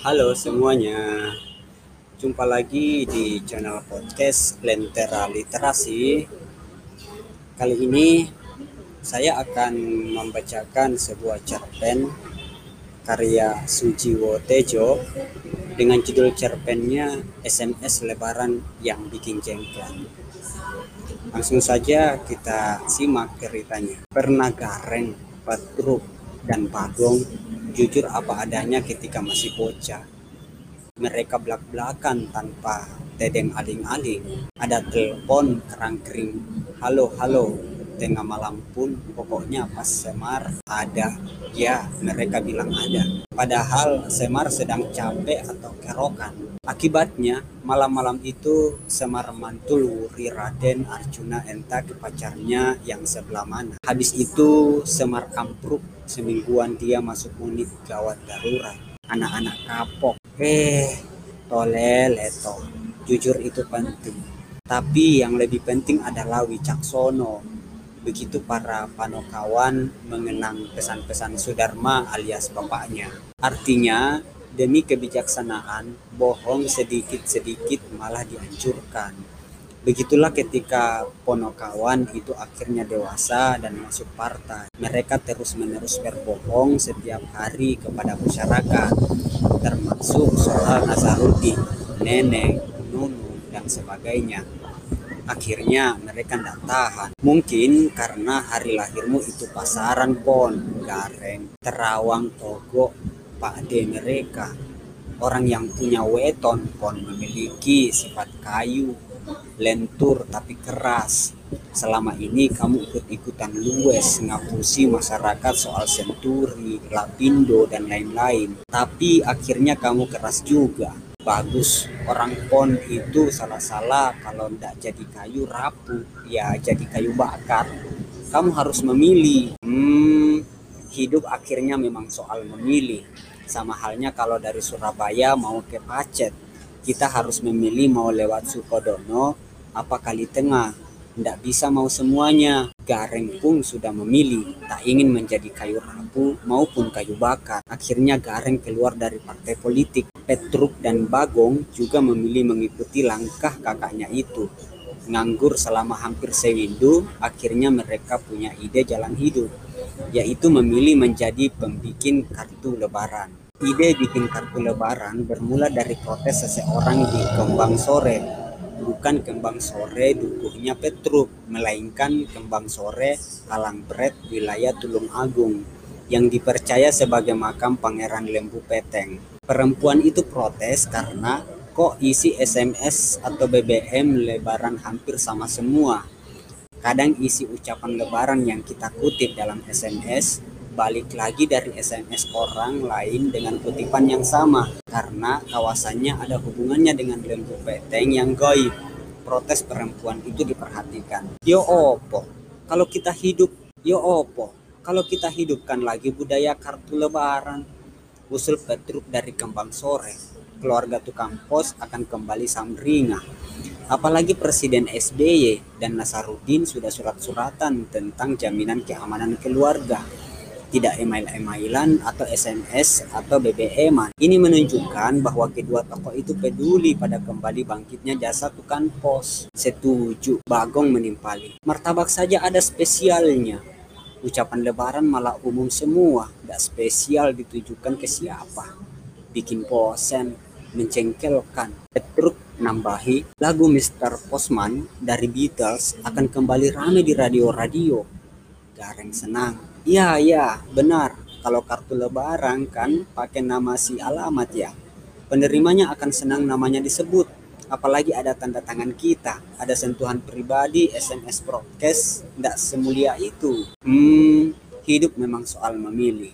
Halo semuanya, jumpa lagi di channel podcast Lentera Literasi. Kali ini saya akan membacakan sebuah cerpen karya Sujiwo Tejo dengan judul cerpennya SMS Lebaran yang bikin jengkel. Langsung saja kita simak ceritanya. Pernah gareng, petruk, dan bagong jujur apa adanya ketika masih bocah. Mereka belak-belakan tanpa tedeng aling-aling. Ada telepon kerang-kering. Halo, halo. Tengah malam pun pokoknya pas Semar ada. Ya, mereka bilang ada. Padahal Semar sedang capek atau kerokan. Akibatnya, malam-malam itu Semar mantul wuri Raden Arjuna Enta ke pacarnya yang sebelah mana. Habis itu Semar ampruk semingguan dia masuk unit gawat darurat. Anak-anak kapok. Eh, tolel eto. Jujur itu penting. Tapi yang lebih penting adalah wicaksono. Begitu para panokawan mengenang pesan-pesan Sudarma alias bapaknya. Artinya, demi kebijaksanaan, bohong sedikit-sedikit malah dihancurkan. Begitulah ketika Ponokawan itu akhirnya dewasa dan masuk partai. Mereka terus-menerus berbohong setiap hari kepada masyarakat, termasuk soal Nazarudin, Nenek, Nunu, dan sebagainya. Akhirnya mereka tidak tahan. Mungkin karena hari lahirmu itu pasaran pon, gareng, terawang, togo, pak de mereka. Orang yang punya weton pon memiliki sifat kayu, lentur tapi keras. Selama ini kamu ikut-ikutan luwes ngapusi masyarakat soal senturi, lapindo, dan lain-lain. Tapi akhirnya kamu keras juga bagus orang pon itu salah-salah kalau tidak jadi kayu rapuh ya jadi kayu bakar kamu harus memilih hmm, hidup akhirnya memang soal memilih sama halnya kalau dari Surabaya mau ke Pacet kita harus memilih mau lewat Sukodono apa kali tengah tidak bisa mau semuanya Gareng pun sudah memilih tak ingin menjadi kayu rapuh maupun kayu bakar. Akhirnya Gareng keluar dari partai politik. Petruk dan Bagong juga memilih mengikuti langkah kakaknya itu. Nganggur selama hampir sewindu, akhirnya mereka punya ide jalan hidup, yaitu memilih menjadi pembikin kartu lebaran. Ide bikin kartu lebaran bermula dari protes seseorang di Kembang Sore bukan kembang sore dukuhnya Petruk, melainkan kembang sore Kalangbret wilayah Tulung Agung yang dipercaya sebagai makam Pangeran Lembu Peteng. Perempuan itu protes karena kok isi SMS atau BBM lebaran hampir sama semua. Kadang isi ucapan lebaran yang kita kutip dalam SMS balik lagi dari SMS orang lain dengan kutipan yang sama karena kawasannya ada hubungannya dengan lembu peteng yang goib. Protes perempuan itu diperhatikan. Yo opo, kalau kita hidup, yo opo, kalau kita hidupkan lagi budaya kartu lebaran. Usul Petruk dari Kembang Sore, keluarga tukang pos akan kembali samringah. Apalagi Presiden SBY dan Nasarudin sudah surat-suratan tentang jaminan keamanan keluarga tidak email-emailan atau SMS atau BBM. Ini menunjukkan bahwa kedua tokoh itu peduli pada kembali bangkitnya jasa tukang pos. Setuju, Bagong menimpali. Martabak saja ada spesialnya. Ucapan lebaran malah umum semua, tidak spesial ditujukan ke siapa. Bikin posen, mencengkelkan. Petruk nambahi, lagu Mr. Postman dari Beatles akan kembali rame di radio-radio. Gareng senang, Iya, iya, benar. Kalau kartu lebaran kan pakai nama si alamat ya. Penerimanya akan senang namanya disebut. Apalagi ada tanda tangan kita, ada sentuhan pribadi, SMS broadcast, tidak semulia itu. Hmm, hidup memang soal memilih.